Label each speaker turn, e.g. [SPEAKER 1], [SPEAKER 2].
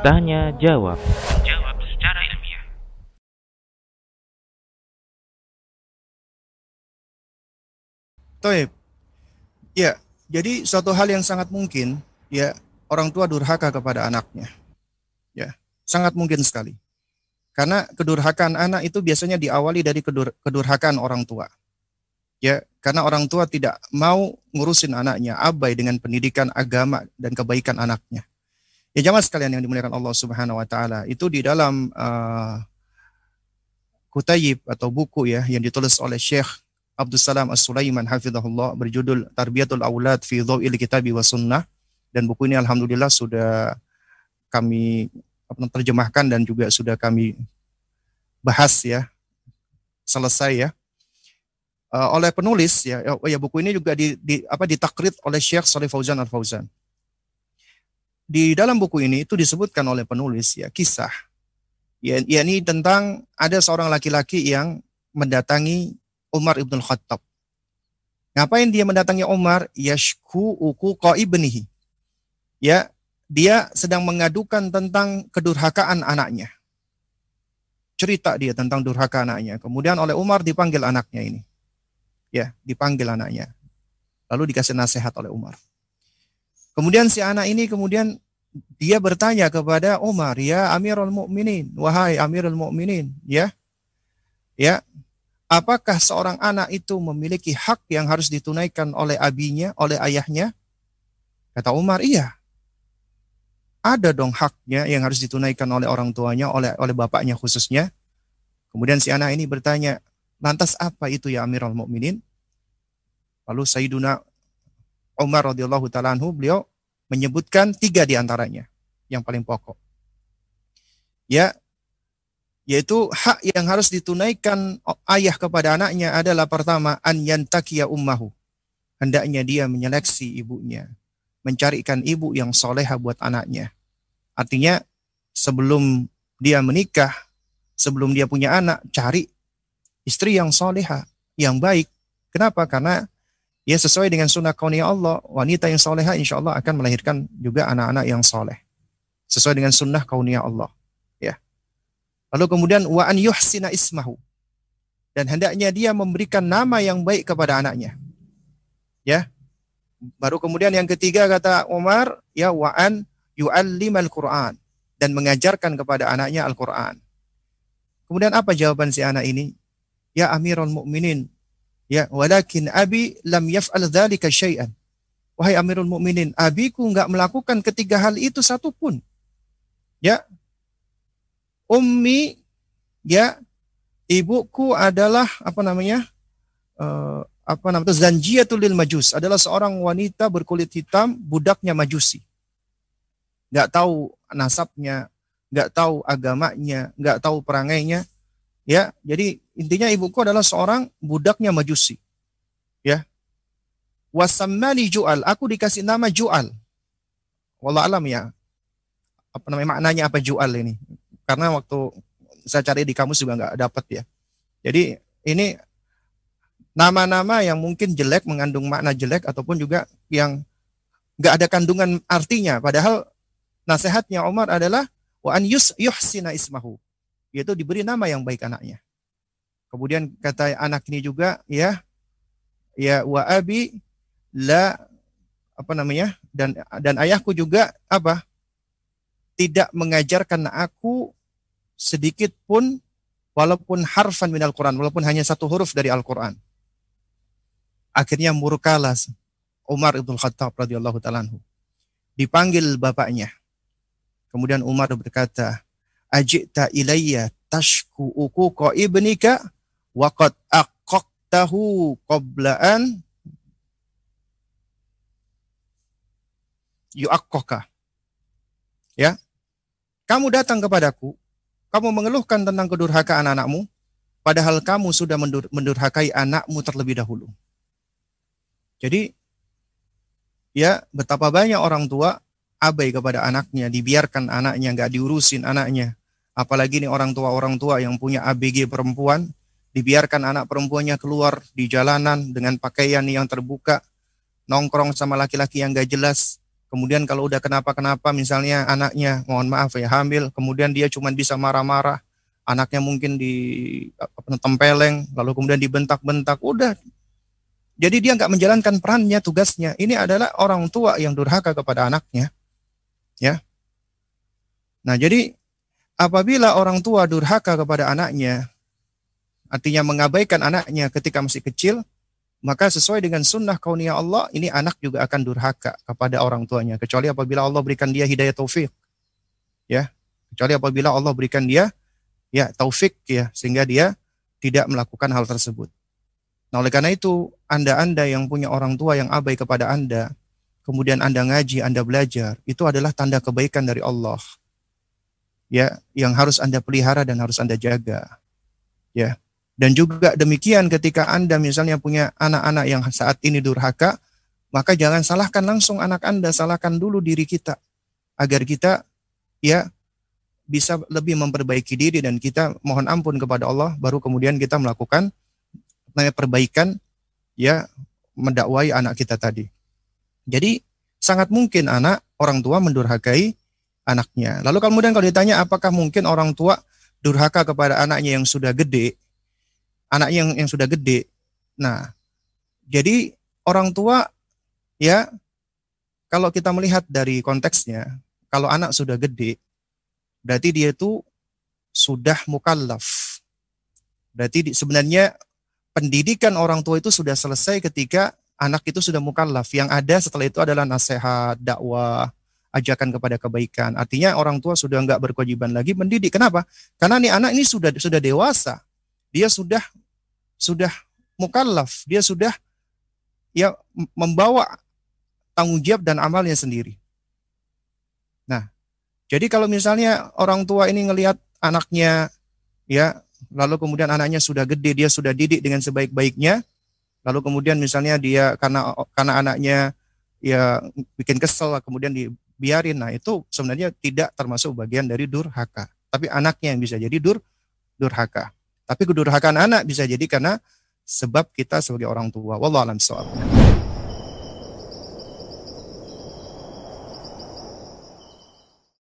[SPEAKER 1] Tanya jawab.
[SPEAKER 2] Jawab secara ilmiah.
[SPEAKER 3] Toib. Ya, jadi suatu hal yang sangat mungkin ya orang tua durhaka kepada anaknya. Ya, sangat mungkin sekali. Karena kedurhakaan anak itu biasanya diawali dari kedur, kedurhakaan orang tua. Ya, karena orang tua tidak mau ngurusin anaknya, abai dengan pendidikan agama dan kebaikan anaknya. Ya jamaah sekalian yang dimuliakan Allah Subhanahu wa taala, itu di dalam uh, kutayib atau buku ya yang ditulis oleh Syekh Abdul Salam As-Sulaiman hafizahullah berjudul Tarbiyatul Aulad fi Dhawil Kitabi wa Sunnah dan buku ini alhamdulillah sudah kami terjemahkan dan juga sudah kami bahas ya selesai ya uh, oleh penulis ya oh ya buku ini juga di, di apa ditakrit oleh Syekh Saleh Fauzan Al Fauzan di dalam buku ini itu disebutkan oleh penulis ya kisah ya yakni tentang ada seorang laki-laki yang mendatangi Umar ibn Khattab. Ngapain dia mendatangi Umar? Yashku uku ibnihi. Ya, dia sedang mengadukan tentang kedurhakaan anaknya. Cerita dia tentang durhaka anaknya. Kemudian oleh Umar dipanggil anaknya ini. Ya, dipanggil anaknya. Lalu dikasih nasihat oleh Umar. Kemudian si anak ini kemudian dia bertanya kepada Umar, "Ya Amirul Mukminin, wahai Amirul Mukminin, ya. Ya, apakah seorang anak itu memiliki hak yang harus ditunaikan oleh abinya, oleh ayahnya? Kata Umar, iya. Ada dong haknya yang harus ditunaikan oleh orang tuanya, oleh oleh bapaknya khususnya. Kemudian si anak ini bertanya, lantas apa itu ya Amirul Mukminin? Lalu Sayyiduna Umar radhiyallahu taala beliau menyebutkan tiga di antaranya yang paling pokok. Ya, yaitu hak yang harus ditunaikan ayah kepada anaknya adalah pertama an yantakiya ummahu. Hendaknya dia menyeleksi ibunya, mencarikan ibu yang soleha buat anaknya. Artinya sebelum dia menikah, sebelum dia punya anak, cari istri yang soleha, yang baik. Kenapa? Karena ya sesuai dengan sunnah kauniyah Allah, wanita yang soleha insya Allah akan melahirkan juga anak-anak yang soleh. Sesuai dengan sunnah kauniyah Allah. Ya. Lalu kemudian wa an yuhsina ismahu. Dan hendaknya dia memberikan nama yang baik kepada anaknya. Ya. Baru kemudian yang ketiga kata Umar, ya wa an yu'allimal Qur'an dan mengajarkan kepada anaknya Al-Qur'an. Kemudian apa jawaban si anak ini? Ya Amirul Mukminin, ya walakin abi lam yaf'al dzalika syai'an. Wahai Amirul Mukminin, abiku enggak melakukan ketiga hal itu satu pun. Ya. Ummi ya ibuku adalah apa namanya? Uh, apa namanya Zanjiatul lil Majus adalah seorang wanita berkulit hitam budaknya Majusi. Nggak tahu nasabnya, nggak tahu agamanya, nggak tahu perangainya. Ya, jadi intinya ibuku adalah seorang budaknya Majusi. Ya. Wasammani Ju'al, aku dikasih nama Ju'al. Wallah alam ya. Apa namanya maknanya apa Ju'al ini? Karena waktu saya cari di kamus juga nggak dapat ya. Jadi ini nama-nama yang mungkin jelek mengandung makna jelek ataupun juga yang nggak ada kandungan artinya padahal nasihatnya Umar adalah wa an yus yuhsina ismahu yaitu diberi nama yang baik anaknya kemudian kata anak ini juga ya ya wa abi la apa namanya dan dan ayahku juga apa tidak mengajarkan aku sedikit pun walaupun harfan minal Quran walaupun hanya satu huruf dari Al-Quran. Akhirnya murkalah Umar ibn Khattab radhiyallahu taala dipanggil bapaknya. Kemudian Umar berkata ajita ilayya tashku uku ibnika wa qad aqaqtahu qablaan. Yu'aqqaka ya. Kamu datang kepadaku. Kamu mengeluhkan tentang kedurhakaan anakmu padahal kamu sudah mendur mendurhakai anakmu terlebih dahulu. Jadi ya betapa banyak orang tua abai kepada anaknya, dibiarkan anaknya, nggak diurusin anaknya. Apalagi nih orang tua-orang tua yang punya ABG perempuan, dibiarkan anak perempuannya keluar di jalanan dengan pakaian yang terbuka, nongkrong sama laki-laki yang gak jelas. Kemudian kalau udah kenapa-kenapa misalnya anaknya mohon maaf ya hamil, kemudian dia cuma bisa marah-marah, anaknya mungkin di tempeleng, lalu kemudian dibentak-bentak, udah. Jadi dia nggak menjalankan perannya, tugasnya. Ini adalah orang tua yang durhaka kepada anaknya. Ya. Nah, jadi apabila orang tua durhaka kepada anaknya, artinya mengabaikan anaknya ketika masih kecil, maka sesuai dengan sunnah kauniyah Allah, ini anak juga akan durhaka kepada orang tuanya. Kecuali apabila Allah berikan dia hidayah taufik. Ya, kecuali apabila Allah berikan dia ya taufik ya sehingga dia tidak melakukan hal tersebut. Nah, oleh karena itu, Anda-anda yang punya orang tua yang abai kepada Anda, kemudian Anda ngaji, Anda belajar, itu adalah tanda kebaikan dari Allah. Ya, yang harus Anda pelihara dan harus Anda jaga. Ya. Dan juga demikian ketika Anda misalnya punya anak-anak yang saat ini durhaka, maka jangan salahkan langsung anak Anda, salahkan dulu diri kita agar kita ya bisa lebih memperbaiki diri dan kita mohon ampun kepada Allah baru kemudian kita melakukan perbaikan ya mendakwai anak kita tadi. Jadi sangat mungkin anak orang tua mendurhakai anaknya. Lalu kemudian kalau ditanya apakah mungkin orang tua durhaka kepada anaknya yang sudah gede, anak yang yang sudah gede. Nah, jadi orang tua ya kalau kita melihat dari konteksnya, kalau anak sudah gede, berarti dia itu sudah mukallaf. Berarti sebenarnya pendidikan orang tua itu sudah selesai ketika anak itu sudah mukallaf. Yang ada setelah itu adalah nasihat, dakwah, ajakan kepada kebaikan. Artinya orang tua sudah nggak berkewajiban lagi mendidik. Kenapa? Karena nih anak ini sudah sudah dewasa. Dia sudah sudah mukallaf, dia sudah ya membawa tanggung jawab dan amalnya sendiri. Nah, jadi kalau misalnya orang tua ini ngelihat anaknya ya, lalu kemudian anaknya sudah gede, dia sudah didik dengan sebaik-baiknya, lalu kemudian misalnya dia karena karena anaknya ya bikin kesel kemudian dibiarin, nah itu sebenarnya tidak termasuk bagian dari durhaka, tapi anaknya yang bisa jadi dur durhaka. Tapi kedurhakaan anak bisa jadi karena sebab kita sebagai orang tua. Wallahu a'lam